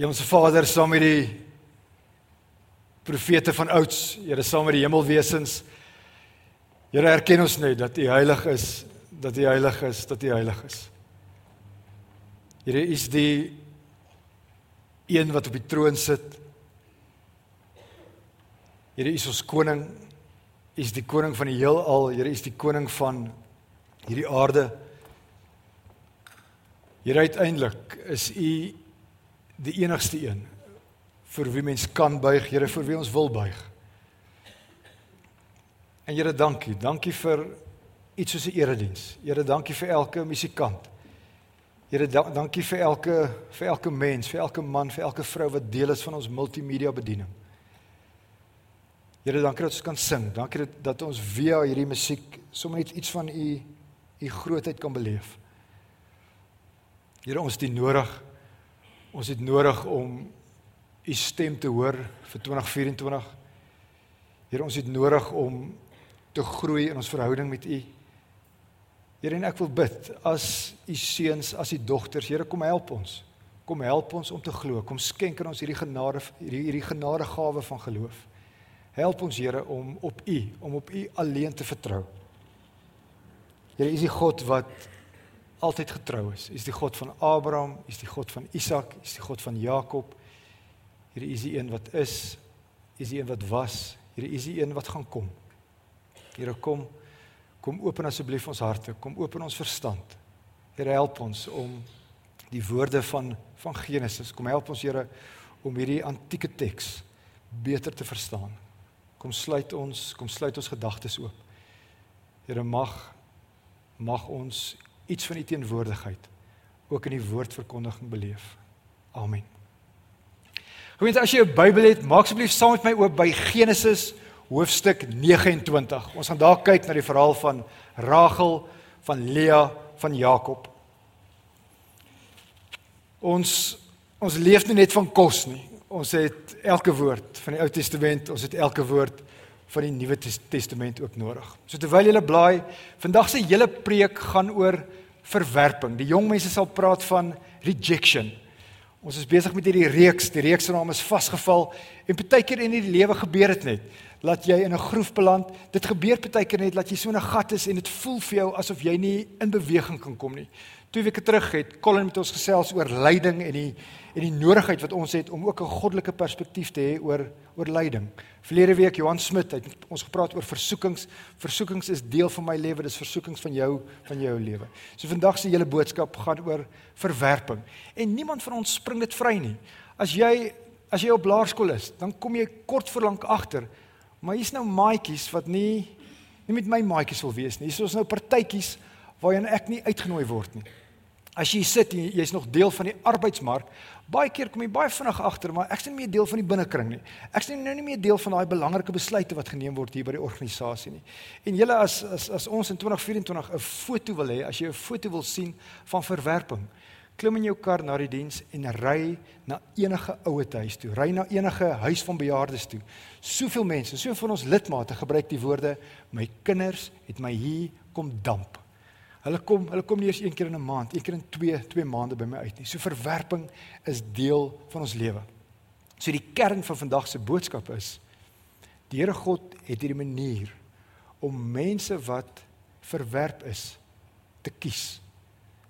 Hemelse Vader, saam met die profete van ouds, Here saam met die hemelwesens. Here erken ons net dat U heilig is, dat U heilig is, dat U heilig is. Here is die een wat op die troon sit. Here is ons koning. Is die koning van die heelal. Here is die koning van hierdie aarde. Here uiteindelik is U die enigste een vir wie mens kan buig, Here vir wie ons wil buig. En Here, dankie. Dankie vir iets soos 'n erediens. Here, dankie vir elke musikant. Here, dankie vir elke vir elke mens, vir elke man, vir elke vrou wat deel is van ons multimedia bediening. Here, dankie dat ons kan sing. Dankie dat dat ons via hierdie musiek sommer net iets van u u grootheid kan beleef. Here, ons dit nodig. Ons het nodig om u stem te hoor vir 2024. Here, ons het nodig om te groei in ons verhouding met u. Here, en ek wil bid as u seuns, as u dogters, Here, kom help ons. Kom help ons om te glo. Kom skenk aan ons hierdie genade hierdie hierdie genadegawe van geloof. Help ons Here om op u, om op u alleen te vertrou. Here, u is die God wat altyd getrou is. U is die God van Abraham, u is die God van Isak, u is die God van Jakob. U is die een wat is, u is die een wat was, u is die een wat gaan kom. Here, kom kom open asseblief ons harte, kom open ons verstand. Here, help ons om die woorde van van Genesis, kom help ons Here om hierdie antieke teks beter te verstaan. Kom sluit ons, kom sluit ons gedagtes oop. Here mag mag ons iets van u teenwoordigheid ook in die woordverkondiging beleef. Amen. Gemeente, as jy 'n Bybel het, maak asseblief saam met my oop by Genesis hoofstuk 29. Ons gaan daar kyk na die verhaal van Rachel, van Lea, van Jakob. Ons ons leef nie net van kos nie. Ons het elke woord van die Ou Testament, ons het elke woord van die Nuwe Testament ook nodig. So terwyl jy blaai, vandag se hele preek gaan oor verwerping. Die jong mense sal praat van rejection. Ons is besig met hierdie reeks. Die reeks se naam is Vasgeval en partykeer in die lewe gebeur dit net. Laat jy in 'n groef beland. Dit gebeur partykeer net dat jy so in 'n gat is en dit voel vir jou asof jy nie in beweging kan kom nie. Twee weke terug het Colin met ons gesels oor lyding en die en die nodigheid wat ons het om ook 'n goddelike perspektief te hê oor oor lyding. Verlede week Johan Smit het ons gepraat oor versoekings. Versoekings is deel van my lewe, dis versoekings van jou van jou lewe. So vandag se hele boodskap gaan oor verwerping. En niemand van ons spring dit vry nie. As jy as jy op laerskool is, dan kom jy kort voor lank agter. Maar hier's nou maatjies wat nie nie met my maatjies wil wees nie. Hier is ons nou partytjies waarheen ek nie uitgenooi word nie. As jy sit en jy's nog deel van die arbeidsmark, baie keer kom jy baie vinnig agter, maar ek's nie meer deel van die binnekring nie. Ek's nie nou nie meer deel van daai belangrike besluite wat geneem word hier by die organisasie nie. En julle as as as ons in 2024 'n foto wil hê, as jy 'n foto wil sien van verwerping, klim in jou kar na die diens en ry na enige ouete huis toe. Ry na enige huis van bejaardes toe. Soveel mense, soveel van ons lidmate gebruik die woorde my kinders het my hier kom damp. Hulle kom, hulle kom nie eens een keer in 'n maand, een keer in 2, 2 maande by my uit nie. So verwerping is deel van ons lewe. So die kern van vandag se boodskap is die Here God het hierdie manier om mense wat verwerp is te kies.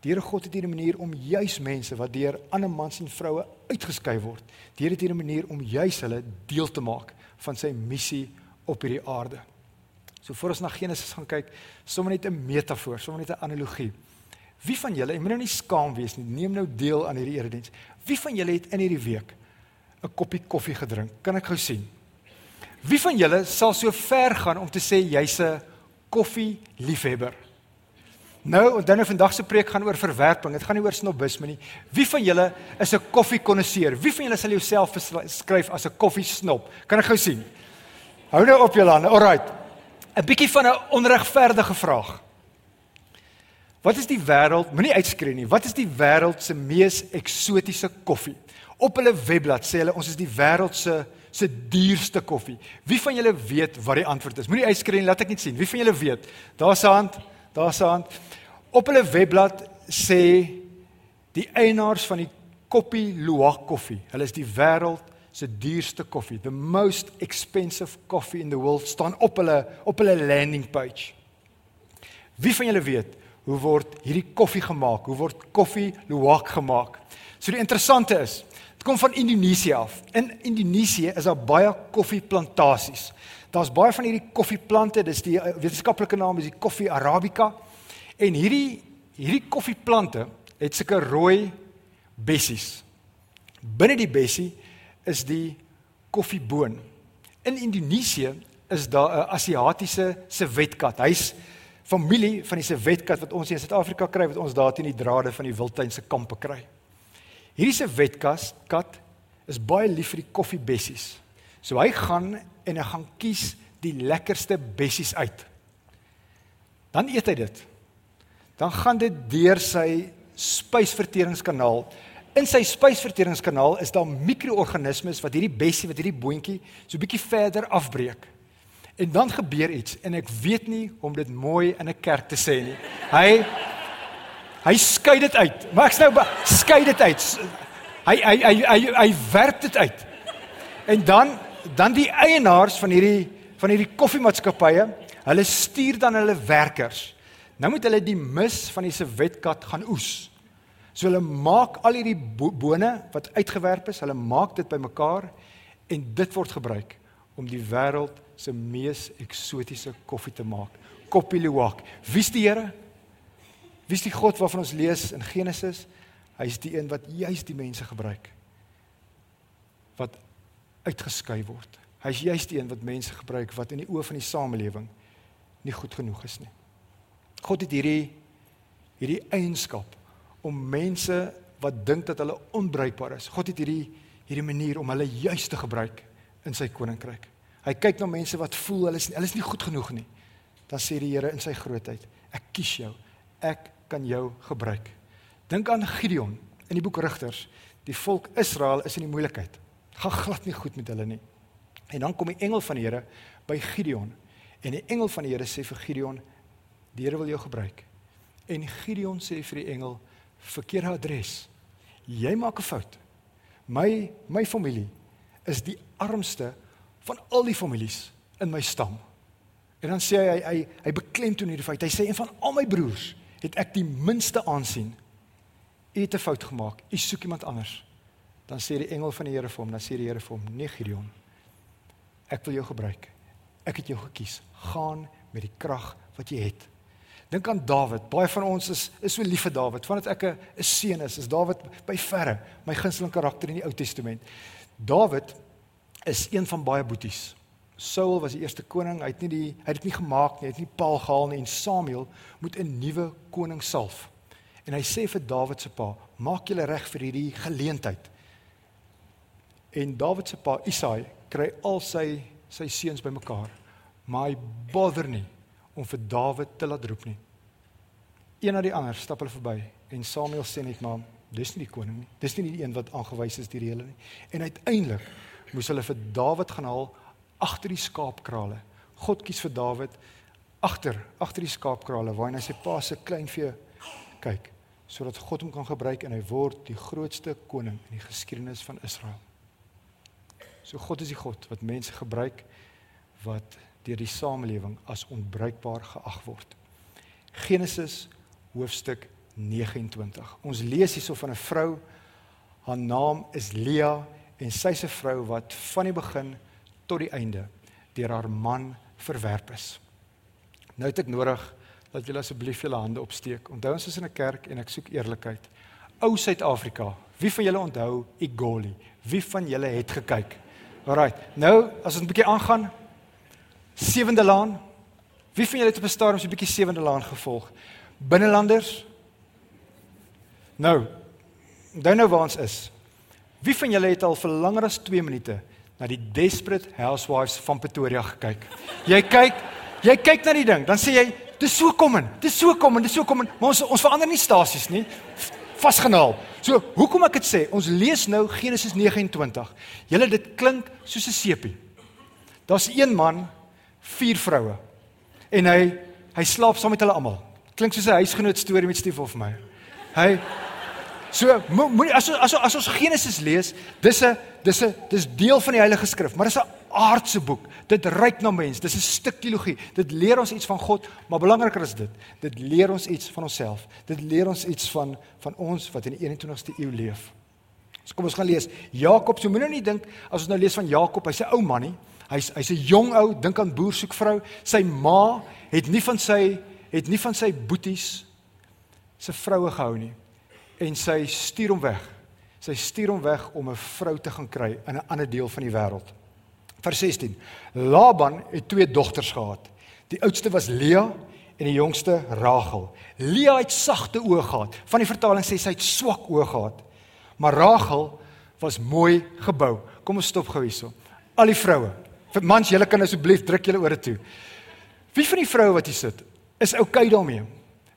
Die Here God het hierdie manier om juis mense wat deur ander mans en vroue uitgeskei word. Die Here het hierdie manier om juis hulle deel te maak van sy missie op hierdie aarde. So voor ons na Genesis gaan kyk, sommer net 'n metafoor, sommer net 'n analogie. Wie van julle, ek moet nou nie skaam wees nie, neem nou deel aan hierdie erediens. Wie van julle het in hierdie week 'n koppie koffie gedrink? Kan ek gou sien? Wie van julle sal so ver gaan om te sê jy's 'n koffie liefhebber? Nou, dan nou vandag se preek gaan oor verwerping. Dit gaan nie oor snobisme nie. Wie van julle is 'n koffiekonnoisseur? Wie van julle sal jouself beskryf as 'n koffiesnob? Kan ek gou sien? Hou nou op julle hande. Alraight. 'n bietjie van 'n onregverdige vraag. Wat is die wêreld, moenie uitskree nie. Wat is die wêreld se mees eksotiese koffie? Op hulle webblad sê hulle ons is die wêreld se se duurste koffie. Wie van julle weet wat die antwoord is? Moenie uitskree nie, laat ek net sien. Wie van julle weet? Daar's 'n hand. Daar's 'n hand. Op hulle webblad sê die eienaars van die Koppie Luwak koffie. Hulle is die wêreld se duurste koffie. The most expensive coffee in the world staan op hulle op hulle landing page. Wie van julle weet hoe word hierdie koffie gemaak? Hoe word koffie Luwak gemaak? So die interessante is, dit kom van Indonesië af. In Indonesië is daar baie koffieplantasies. Daar's baie van hierdie koffieplante, dis die eh, wetenskaplike naam is die Coffea arabica. En hierdie hierdie koffieplante het sulke rooi bessies. Binne die bessie is die koffieboon. In Indonesië is daar 'n Asiatiese sewetkat. Hy's familie van die sewetkat wat ons hier in Suid-Afrika kry wat ons daar teen die drade van die wildtuinse kampe kry. Hierdie sewetkat kat is baie lief vir die koffiebessies. So hy gaan en hy gaan kies die lekkerste bessies uit. Dan eet hy dit. Dan gaan dit deur sy spysverteringskanaal In sy spysverteringskanaal is daar mikroorganismes wat hierdie bessie wat hierdie boontjie so bietjie verder afbreek. En dan gebeur iets en ek weet nie om dit mooi in 'n kerk te sê nie. Hy hy skei dit uit. Maar ek sê nou skei dit uit. Hy hy hy hy hy werk dit uit. En dan dan die eienaars van hierdie van hierdie koffiemaatskappye, hulle stuur dan hulle werkers. Nou moet hulle die mis van die se wetkat gaan oes. So hulle maak al hierdie bone wat uitgewerp is, hulle maak dit bymekaar en dit word gebruik om die wêreld se mees eksotiese koffie te maak. Koppiluwak. Wie's die Here? Wie's die God waarvan ons lees in Genesis? Hy's die een wat juis die mense gebruik wat uitgeskei word. Hy's juis die een wat mense gebruik wat in die oë van die samelewing nie goed genoeg is nie. God het hierdie hierdie eienskap om mense wat dink dat hulle onbruikbaar is. God het hierdie hierdie manier om hulle juis te gebruik in sy koninkryk. Hy kyk na mense wat voel hulle is hulle is nie goed genoeg nie. Dan sê die Here in sy grootheid, ek kies jou. Ek kan jou gebruik. Dink aan Gideon in die boek Rigters. Die volk Israel is in die moeilikheid. Gaan glad nie goed met hulle nie. En dan kom die engel van die Here by Gideon. En die engel van die Here sê vir Gideon, die Here wil jou gebruik. En Gideon sê vir die engel, verkeerde adres. Jy maak 'n fout. My my familie is die armste van al die families in my stam. En dan sê hy hy hy, hy beklemtoon hierdie feit. Hy sê een van al my broers het ek die minste aansien. U het 'n fout gemaak. U soek iemand anders. Dan sê die engel van die Here vir hom, dan sê die Here vir hom: "Nee Gideon. Ek wil jou gebruik. Ek het jou gekies. Gaan met die krag wat jy het." Dink aan Dawid. Baie van ons is is so lief vir Dawid. Vandat ek 'n 'n seun is, is Dawid by verre my gunsteling karakter in die Ou Testament. Dawid is een van baie boeties. Saul was die eerste koning. Hy het nie die hy het dit nie gemaak nie. Hy het nie paal gehaal nie en Samuel moet 'n nuwe koning salf. En hy sê vir Dawid se pa, maak julle reg vir hierdie geleentheid. En Dawid se pa, Isaai, kry al sy sy seuns bymekaar. Maar hy bother nie om vir Dawid te laat roep nie. Een na die ander stap hulle verby en Samuel sê net maar dis nie die koning nie. Dis nie die een wat aangewys is deur hulle nie. En uiteindelik moes hulle vir Dawid gaan haal agter die skaapkrale. God kies vir Dawid agter agter die skaapkrale waar hy sy pa se kleinvee kyk sodat God hom kan gebruik en hy word die grootste koning in die geskiedenis van Israel. So God is die God wat mense gebruik wat deur die samelewing as onbruikbaar geag word. Genesis hoofstuk 29. Ons lees hierso van 'n vrou. Haar naam is Lea en sy's 'n vrou wat van die begin tot die einde deur haar man verwerp is. Nou het ek nodig dat julle asseblief julle hande opsteek. Onthou ons is in 'n kerk en ek soek eerlikheid. Ou Suid-Afrika, wie van julle onthou Igoli? Wie van julle het gekyk? Alraai. Nou, as ons 'n bietjie aangaan, Sewende Laan. Wie van julle het op 'n stadium so 'n bietjie Sewende Laan gevolg? Binnelanders? Nou, dan nou waar ons is. Wie van julle het al vir langer as 2 minute na die Desperate Housewives van Pretoria gekyk? Jy kyk, jy kyk na die ding, dan sê jy, dis so kom in. Dis so kom in, dis so kom in. Maar ons ons verander nie stasies nie. Vasgenaal. So, hoekom ek dit sê? Ons lees nou Genesis 29. Julle dit klink soos 'n sepie. Daar's een man vier vroue. En hy hy slaap saam met hulle almal. Klink soos 'n huisgenoot storie met Stief of my. Hy So moenie as as as ons Genesis lees, dis 'n dis 'n dis deel van die Heilige Skrif, maar dis 'n aardse boek. Dit reik na mens. Dis 'n stuk teologie. Dit leer ons iets van God, maar belangriker is dit, dit leer ons iets van onsself. Dit leer ons iets van van ons wat in die 21ste eeu leef. So kom ons gaan lees. Jakob, so moenie nou dink as ons nou lees van Jakob, hy's 'n ou man nie. Hy's hy's 'n jong ou, dink aan boer soek vrou. Sy ma het nie van sy het nie van sy boeties se vroue gehou nie. En sy stuur hom weg. Sy stuur hom weg om 'n vrou te gaan kry in 'n ander deel van die wêreld. Vers 16. Laban het twee dogters gehad. Die oudste was Lea en die jongste Rachel. Lea het sagte oë gehad. Van die vertaling sê sy het swak oë gehad. Maar Rachel was mooi gebou. Kom ons stop gou hierso. Al die vroue. Vir mans, julle kan asseblief druk julle ore toe. Wie van die vroue wat hier sit, is oukei okay daarmee?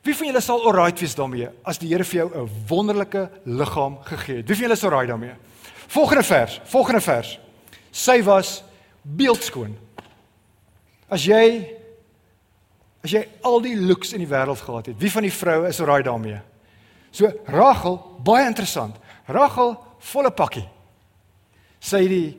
Wie van julle sal alright wees daarmee as die Here vir jou 'n wonderlike liggaam gegee het? Wie van julle is alright daarmee? Volgende vers, volgende vers. Sy was beeldskoon. As jy as jy al die looks in die wêreld gehad het, wie van die vroue is alright daarmee? So Rachel, baie interessant. Rachel volle pakkie. Sy het die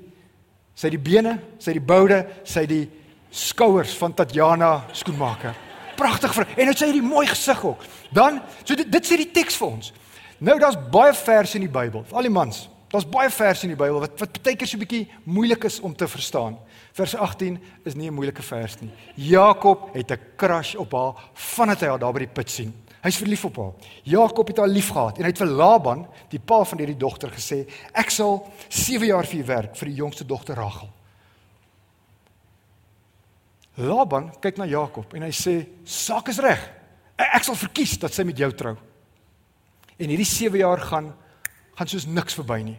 sy het die bene, sy het die boude, sy het die skouers van Tatjana skoenmaker. Pragtig vir en dit sê hierdie mooi gesig ook. Dan so dit, dit sê die teks vir ons. Nou daar's baie verse in die Bybel, vir al die mans. Daar's baie verse in die Bybel wat wat baie keer so 'n bietjie moeilik is om te verstaan. Vers 18 is nie 'n moeilike vers nie. Jakob het 'n crush op haar vandat hy haar daar by die put sien. Hy's verlief op haar. Jakob het haar liefgehad en hy het vir Laban, die pa van hierdie dogter gesê, ek sal 7 jaar vir u werk vir die jongste dogter Rachel. Laban kyk na Jakob en hy sê, "Saak is reg. Ek sal verkies dat sy met jou trou." En hierdie 7 jaar gaan gaan soos niks verby nie.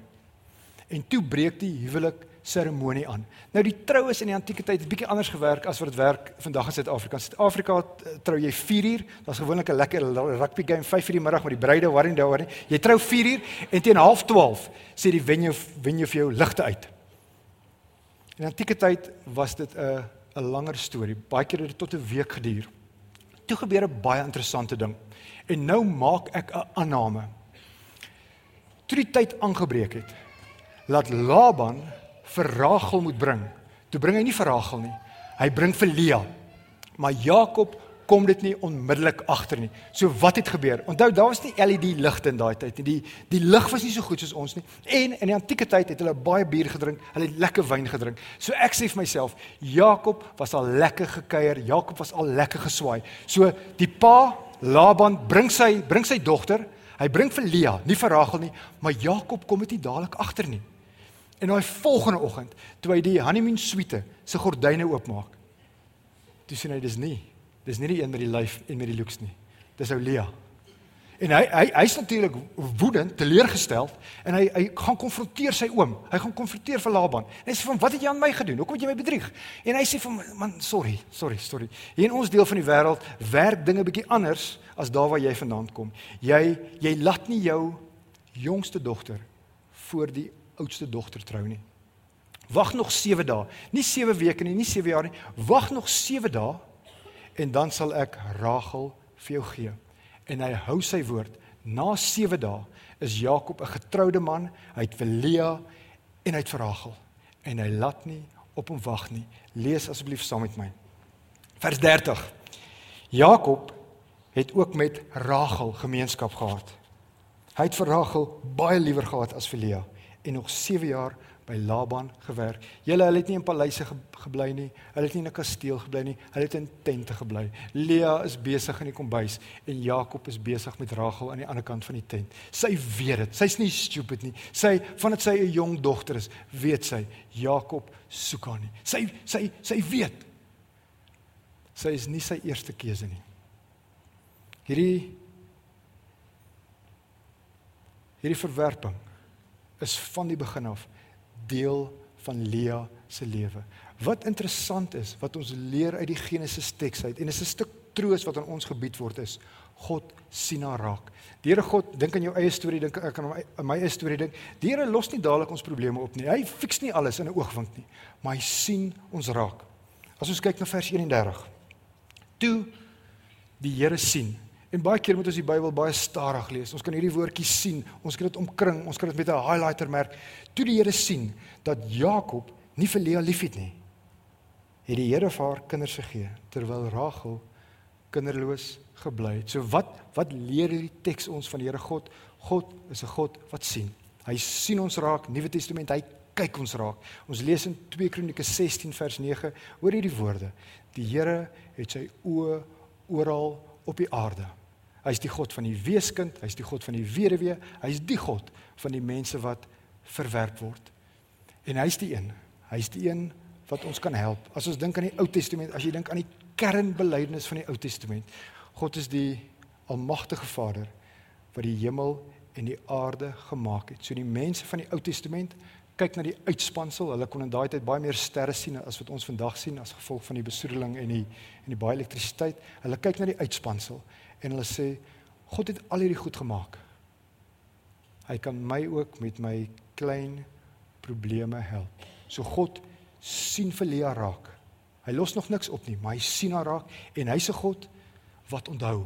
En toe breek die huwelik seremonie aan. Nou die troues in die antieke tyd het bietjie anders gewerk as wat dit werk vandag in Suid-Afrika. In Suid-Afrika eh, trou jy 4 uur. Daar's gewoonlik 'n lekker rugby game 5 uur die middag met die bruide worry and worry. Jy trou 4 uur en teen 12:30 sê die venue venue vir jou ligte uit. In antieke tyd was dit 'n 'n langer storie. Baie keer het dit tot 'n week geduur. Toe gebeur 'n baie interessante ding. En nou maak ek 'n aanname. Toe die tyd aangebreek het, laat Laban vir Rachel moet bring. Toe bring hy nie vir Rachel nie. Hy bring vir Lea. Maar Jakob kom dit nie onmiddellik agter nie. So wat het gebeur? Onthou daar was nie LED ligte in daai tyd nie. Die die lig was nie so goed soos ons nie. En in die antieke tyd het hulle baie bier gedrink, hulle het lekker wyn gedrink. So ek sê vir myself, Jakob was al lekker gekuier, Jakob was al lekker geswaai. So die pa Laban bring sy bring sy dogter, hy bring vir Lea, nie vir Rachel nie, maar Jakob kom dit nie dadelik agter nie. En daai volgende oggend, toe hy die honeymoon suite se gordyne oopmaak, toe sien hy dis nie, dis nie die een met die lyf en met die looks nie. Dis ou Lea. En hy hy hy's natuurlik woedend, teleurgesteld en hy hy gaan konfronteer sy oom. Hy gaan konfronteer vir Laban. En hy sê van wat het jy aan my gedoen? Hoekom het jy my bedrieg? En hy sê van man, sorry, sorry, sorry. Hier in ons deel van die wêreld werk dinge bietjie anders as daar waar jy vandaan kom. Jy jy laat nie jou jongste dogter voor die oudste dogter trou nie. Wag nog 7 dae. Nie 7 weke nie, nie 7 jaar nie. Wag nog 7 dae en dan sal ek Rachel vir jou gee. En hy hou sy woord. Na 7 dae is Jakob 'n getroude man. Hy het vir Lea en hy het vir Rachel en hy laat nie op hom wag nie. Lees asseblief saam met my. Vers 30. Jakob het ook met Rachel gemeenskap gehad. Hy het vir Rachel baie liewer gehad as vir Lea en nog 7 jaar by Laban gewerk. Julle hulle het nie in paleise gebly nie. Hulle het nie in 'n kasteel gebly nie. Hulle het in tente gebly. Lea is besig in die kombuis en Jakob is besig met Rachel aan die ander kant van die tent. Sy weet dit. Sy's nie stupid nie. Sy vandat sy 'n jong dogter is, weet sy Jakob soek haar nie. Sy sy sy weet. Sy is nie sy eerste keuse nie. Hierdie hierdie verwerping is van die begin af deel van Lea se lewe. Wat interessant is wat ons leer uit die Genesis teks uit en is 'n stuk troos wat aan ons gebied word is God sien haar raak. Die Here God dink aan jou eie storie, dink ek aan my, my eie storie dink. Die Here los nie dadelik ons probleme op nie. Hy fiks nie alles in 'n oogwink nie, maar hy sien ons raak. As ons kyk na vers 31. Toe die Here sien En baie keer moet ons die Bybel baie stadig lees. Ons kan hierdie woordjies sien. Ons kan dit omkring. Ons kan dit met 'n highlighter merk. Toe die Here sien dat Jakob nie vir Lea liefhet nie, het die Here vir haar kinders gegee terwyl Rachel kinderloos gebly het. So wat wat leer hierdie teks ons van die Here God? God is 'n God wat sien. Hy sien ons raak. Nuwe Testament, hy kyk ons raak. Ons lees in 2 Kronieke 16 vers 9 hoor hierdie woorde. Die Here het sy oë oral op die aarde. Hy is die God van die weeskind, hy is die God van die weduwee, hy is die God van die mense wat verwerp word. En hy is die een. Hy is die een wat ons kan help. As ons dink aan die Ou Testament, as jy dink aan die kernbelydenis van die Ou Testament, God is die almagtige Vader wat die hemel en die aarde gemaak het. So die mense van die Ou Testament kyk na die uitspansel. Hulle kon in daai tyd baie meer sterre sien as wat ons vandag sien as gevolg van die besoedeling en die en die baie elektrisiteit. Hulle kyk na die uitspansel en hulle sê God het al hierdie goed gemaak. Hy kan my ook met my klein probleme help. So God sien vir Lea raak. Hy los nog niks op nie, maar hy sien haar raak en hy's 'n God wat onthou.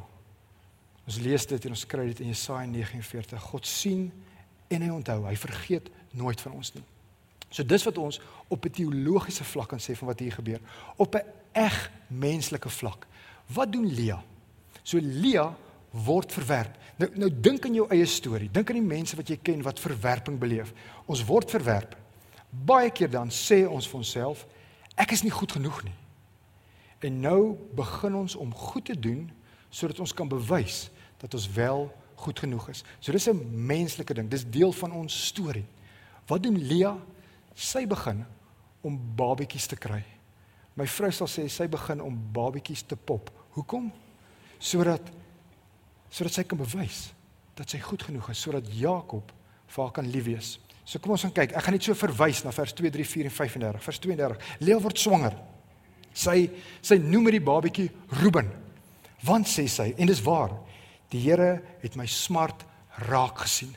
Ons lees dit en ons kry dit in Jesaja 49. God sien en hy onthou. Hy vergeet nooit van ons nie. So dis wat ons op 'n teologiese vlak kan sê van wat hier gebeur. Op 'n eg menslike vlak. Wat doen Lea? So Lea word verwerp. Nou nou dink aan jou eie storie. Dink aan die mense wat jy ken wat verwerping beleef. Ons word verwerp. Baie keer dan sê ons vir onsself, ek is nie goed genoeg nie. En nou begin ons om goed te doen sodat ons kan bewys dat ons wel goed genoeg is. So dis 'n menslike ding. Dis deel van ons storie. Wat doen Lea? Sy begin om babetjies te kry. My vrou sal sê sy begin om babetjies te pop. Hoekom? Sodat sodat sy kan bewys dat sy goed genoeg is sodat Jakob vir haar kan lief wees. So kom ons gaan kyk. Ek gaan net so verwys na vers 2, 3, 4 en 35. Vers 32. Lea word swanger. Sy sy noem hierdie babetjie Ruben. Want sê sy en dis waar. Die Here het my smart raak gesien.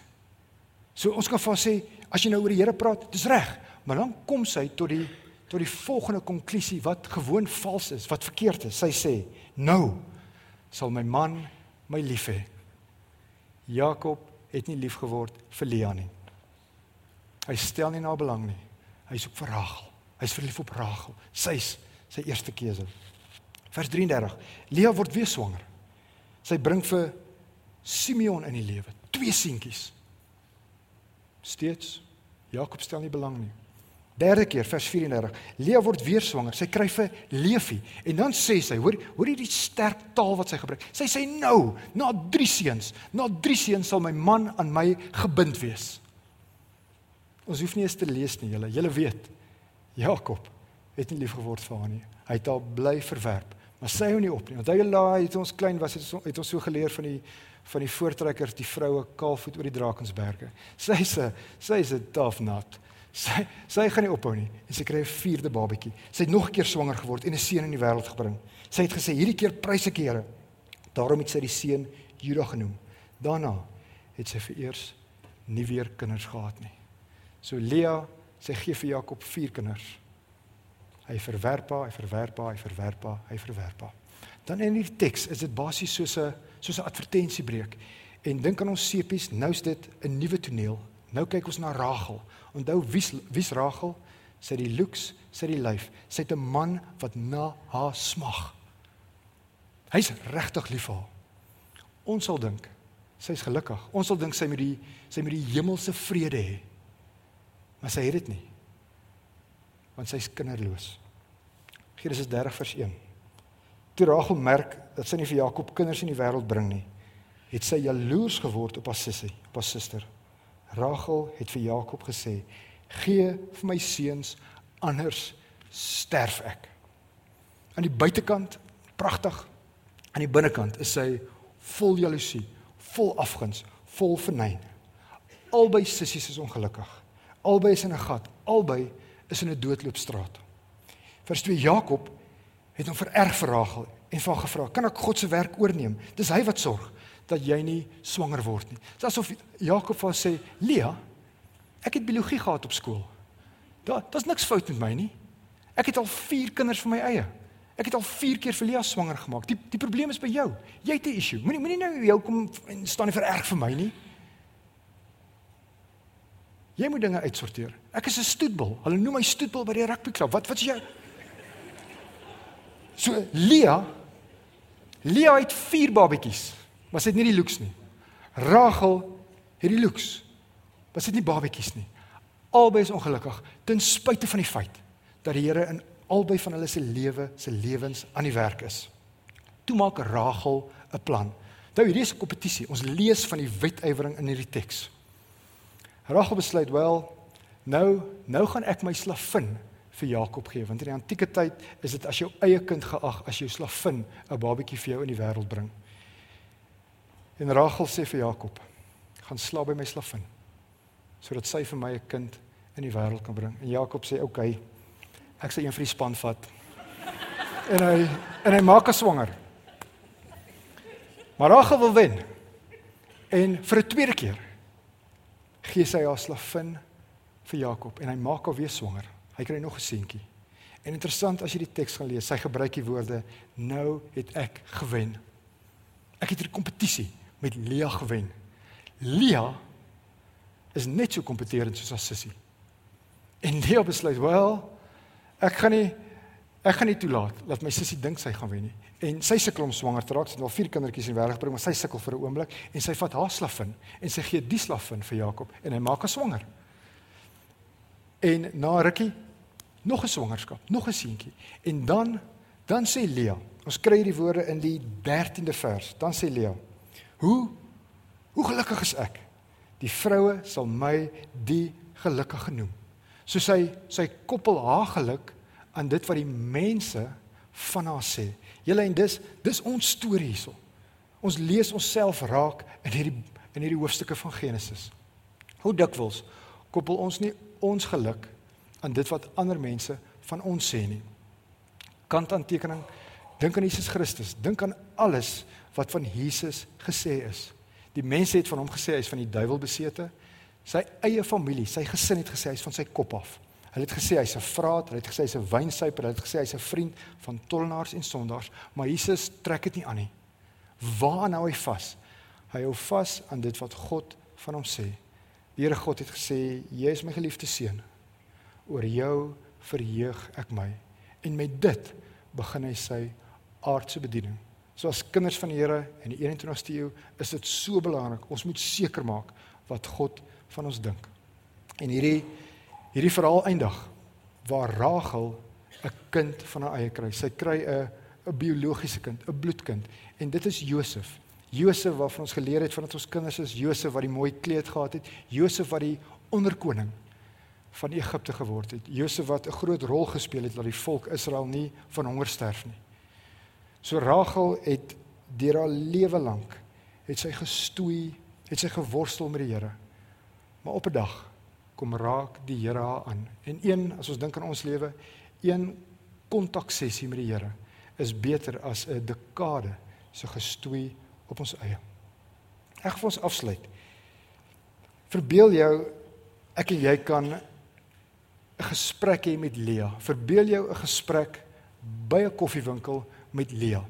So ons kan van sê as jy nou oor die Here praat, dis reg, maar dan kom sy tot die tot die volgende konklusie wat gewoon vals is, wat verkeerd is. Sy sê: "Nou sal my man my lief hê." Jakob het nie lief geword vir Lea nie. Hy stel nie na belang nie. Hy soek vir Rachel. Hy's verlief op Rachel. Sy's sy eerste keuse. Vers 33. Lea word weer swanger. Sy bring vir Simeon in die lewe, twee seentjies. Steeds Jakob stel nie belang nie. Derde keer vers 34. Lea word weer swanger. Sy kry vir Levi en dan sê sy, hoor, hoor hierdie sterk taal wat sy gebruik. Sy sê nou, na drie seuns, na drie seuns sal my man aan my gebind wees. Ons hoef nie eens te lees nie, julle. Julle weet. Jakob het nie lief geword vir haar nie. Hy het haar bly verwerp. Maar sy hou nie op nie. Want hy het ons klein was het ons so geleer van die van die voortrekkers die vroue kaalvoet oor die Drakensberge. Sy sê sy is 'n tough nut. Sy sy gaan nie ophou nie en sy kry 'n vierde babatjie. Sy het nog 'n keer swanger geword en 'n seun in die wêreld gebring. Sy het gesê hierdie keer prys ek die Here. Daarom het sy die seun Juda genoem. Daarna het sy vir eers nie weer kinders gehad nie. So Lea, sy gee vir Jakob vier kinders. Hy verwerp haar, hy verwerp haar, hy verwerp haar, hy verwerp haar. Dan in die teks is dit basies soos 'n soos 'n advertensiebreek. En dink aan ons sepies, nou's dit 'n nuwe toneel. Nou kyk ons na Rachel. Onthou wie's wie's Rachel? Sy het die looks, sy het die lyf. Sy het 'n man wat na haar smag. Hy's regtig lief vir haar. Ons sal dink sy's gelukkig. Ons sal dink sy met die sy met die hemelse vrede hê. Maar sy het dit nie. Want sy's kinderloos. Genesis 30 vers 1. Toe Rachel merk dat sy nie vir Jakob kinders in die wêreld bring nie, het sy jaloers geword op haar sussie, op haar suster. Rachel het vir Jakob gesê: "Gee vir my seuns, anders sterf ek." Aan die buitekant pragtig, aan die binnekant is sy vol jaloesie, vol afguns, vol vernyn. Albei sissies is ongelukkig. Albei is in 'n gat, albei is in 'n doodloopstraat. Vers 2 Jakob het hom vererg vir Rachel en van gevra, "Kan ek God se werk oorneem?" Dis hy wat sorg dat jy nie swanger word nie. Dit is asof Jakob vir sê, "Lea, ek het biologie gehad op skool. Daar daar's niks fout met my nie. Ek het al 4 kinders van my eie. Ek het al 4 keer vir Lia swanger gemaak. Die die probleem is by jou. Jy het 'n issue. Moenie moenie nou jou kom en staan nie vir erg vir my nie. Jy moet dinge uitsorteer. Ek is 'n stoetbal. Hulle noem my stoetbal by die rugbyklub. Wat wat is jy? So Lia Lia het 4 babetjies, maar sy het nie die looks nie. Rachel het die looks. Maar sy het nie babetjies nie. Albei is ongelukkig ten spyte van die feit dat die Here in albei van hulle se lewe, se lewens aan die werk is. Toe maak Rachel 'n plan. Nou hierdie is 'n kompetisie. Ons lees van die wetywering in hierdie teks. Rachel besluit wel nou nou gaan ek my slavin vir Jakob gee want in die antieke tyd is dit as jou eie kind geag as jou slavin 'n babatjie vir jou in die wêreld bring. En Rachel sê vir Jakob: "Gaan slaap by my slavin sodat sy vir my 'n kind in die wêreld kan bring." En Jakob sê: "Oké, okay, ek sal een vir die span vat." en hy en hy maak haar swanger. Maar Rachel wil wen. En vir 'n tweede keer gee sy haar slavin vir Jakob en hy maak haar weer swanger. Hy kry nog 'n seentjie. En interessant as jy die teks gaan lees, sy gebruik die woorde nou het ek gewen. Ek het 'n kompetisie met Lia gewen. Lia is net so kompeterend soos haar sussie. En Lia besluit, "Wel, ek gaan nie ek gaan nie toelaat dat my sussie dink sy gaan wen nie." En sy sukkel om swanger te raak. Sy het al vier kindertjies in wêreld gebring, maar sy sukkel vir 'n oomblik en sy vat haar slavin en sy gee die slavin vir Jakob en hy maak haar swanger. En na rukkie nog 'n swangerskap, nog 'n seentjie. En dan dan sê Lea, ons kry hierdie woorde in die 13de vers. Dan sê Lea: "Hoe hoe gelukkig is ek? Die vroue sal my die gelukkige genoem." So sy sy koppel haar geluk aan dit wat die mense van haar sê. Julle en dis dis ons storie hierso. Ons lees onsself raak in hierdie in hierdie hoofstukke van Genesis. Hoe dikwels koppel ons nie ons geluk aan dit wat ander mense van ons sê nie. Kant aantekening, dink aan Jesus Christus, dink aan alles wat van Jesus gesê is. Die mense het van hom gesê hy is van die duiwel besete. Sy eie familie, sy gesin het gesê hy is van sy kop af. Hulle het gesê hy's 'n vraat, hulle het gesê hy's 'n wynsuiper, hulle het gesê hy's 'n vriend van tollenaars en sondaars, maar Jesus trek dit nie aan nie. Waar nou hy vas? Hy hou vas aan dit wat God van hom sê. Die Here God het gesê, "Jy is my geliefde seun oor jou verheug ek my en met dit begin hy sy aardse bediening. So as kinders van die Here in die 21ste eeu is dit so belangrik. Ons moet seker maak wat God van ons dink. En hierdie hierdie verhaal eindig waar Rachel 'n kind van haar eie kry. Sy kry 'n 'n biologiese kind, 'n bloedkind en dit is Josef. Josef wat ons geleer het vandat ons kinders is, Josef wat die mooi kleed gehad het, Josef wat die onderkoning van Egipte geword het. Josef wat 'n groot rol gespeel het dat die volk Israel nie van honger sterf nie. So Rachel het deur haar lewe lank het sy gestoei, het sy geworstel met die Here. Maar op 'n dag kom raak die Here haar aan. En een, as ons dink aan ons lewe, een kontaksessie met die Here is beter as 'n dekade se gestoei op ons eie. Ek wil ons afsluit. Verbeel jou ek en jy kan 'n gesprek hê met Lea. Verbeel jou 'n gesprek by 'n koffiewinkel met Lea.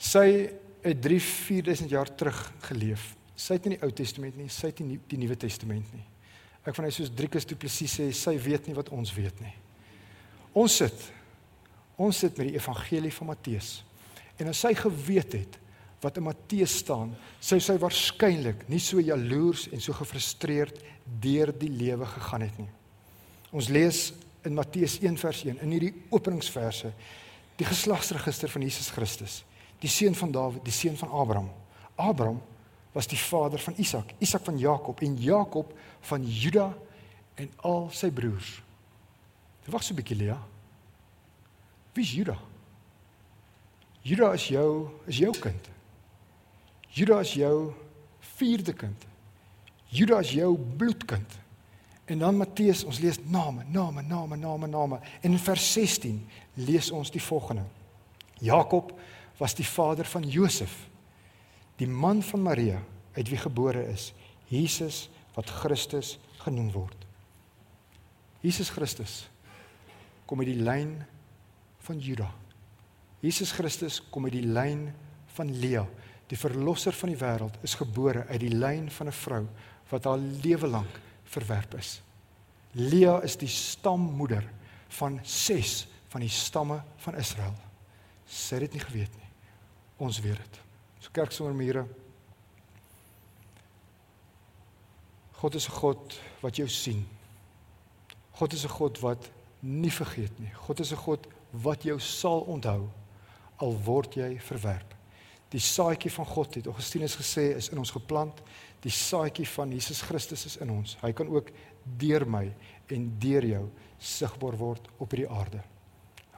Sy het 3 4000 jaar terug geleef. Sy het nie die Ou Testament nie, sy het nie die Nuwe Testament nie. Ek van hy soos Driekus Du Plessis sê, sy weet nie wat ons weet nie. Ons sit ons sit met die evangelie van Matteus. En as sy geweet het wat in Matteus staan, sou sy waarskynlik nie so jaloers en so gefrustreerd deur die lewe gegaan het nie. Ons lees in Matteus 1 vers 1 in hierdie openingsverse die geslagsregister van Jesus Christus, die seun van Dawid, die seun van Abraham. Abraham was die vader van Isak, Isak van Jakob en Jakob van Juda en al sy broers. Wag so 'n bietjie Lea. Wie is Juda? Juda is jou is jou kind. Juda is jou vierde kind. Juda is jou bloedkind. En dan Matteus, ons lees name, name, name, name, name. En in vers 16 lees ons die volgende. Jakob was die vader van Josef, die man van Maria uit wie gebore is Jesus wat Christus genoem word. Jesus Christus kom uit die lyn van Juda. Jesus Christus kom uit die lyn van Lea. Die verlosser van die wêreld is gebore uit die lyn van 'n vrou wat haar lewe lank verwerp is. Lea is die stammoeder van 6 van die stamme van Israel. Sy het dit nie geweet nie. Ons weet dit. So kerk sonder mure. God is 'n God wat jou sien. God is 'n God wat nie vergeet nie. God is 'n God wat jou sal onthou al word jy verwerp. Die saadjie van God het Augustinus gesê is in ons geplant. Die saadjie van Jesus Christus is in ons. Hy kan ook deur my en deur jou sigbaar word op hierdie aarde.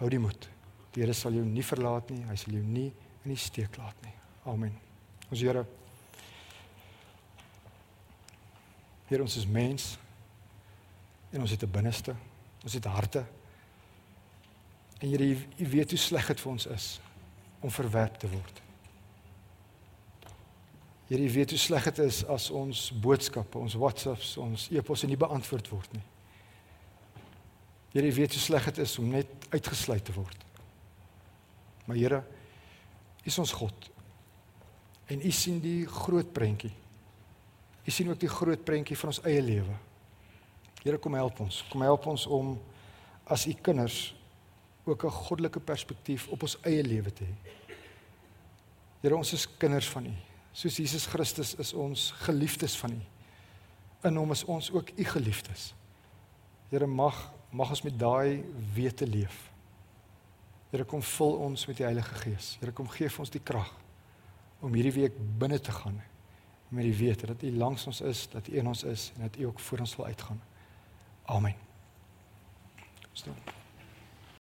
Hou die moed. Die Here sal jou nie verlaat nie. Hy sal jou nie in die steek laat nie. Amen. Ons Here Here ons is mens en ons het 'n binneste. Ons het harte. En Here, U weet hoe sleg dit vir ons is om verwerp te word. Here, U weet hoe sleg dit is as ons boodskappe, ons WhatsApps, ons e-posse nie beantwoord word nie. Here, U weet hoe sleg dit is om net uitgesluit te word. Maar Here, U is ons God. En U sien die groot prentjie. U sien ook die groot prentjie van ons eie lewe. Here kom help ons. Kom help ons om as u kinders ook 'n goddelike perspektief op ons eie lewe te hê. Here ons is kinders van u. Soos Jesus Christus is ons geliefdes van u. In hom is ons ook u geliefdes. Here mag mag ons met daai wete leef. Here kom vul ons met die Heilige Gees. Here kom gee vir ons die krag om hierdie week binne te gaan met die wete dat U langs ons is, dat U in ons is en dat U ook voor ons wil uitgaan. Amen. Stom.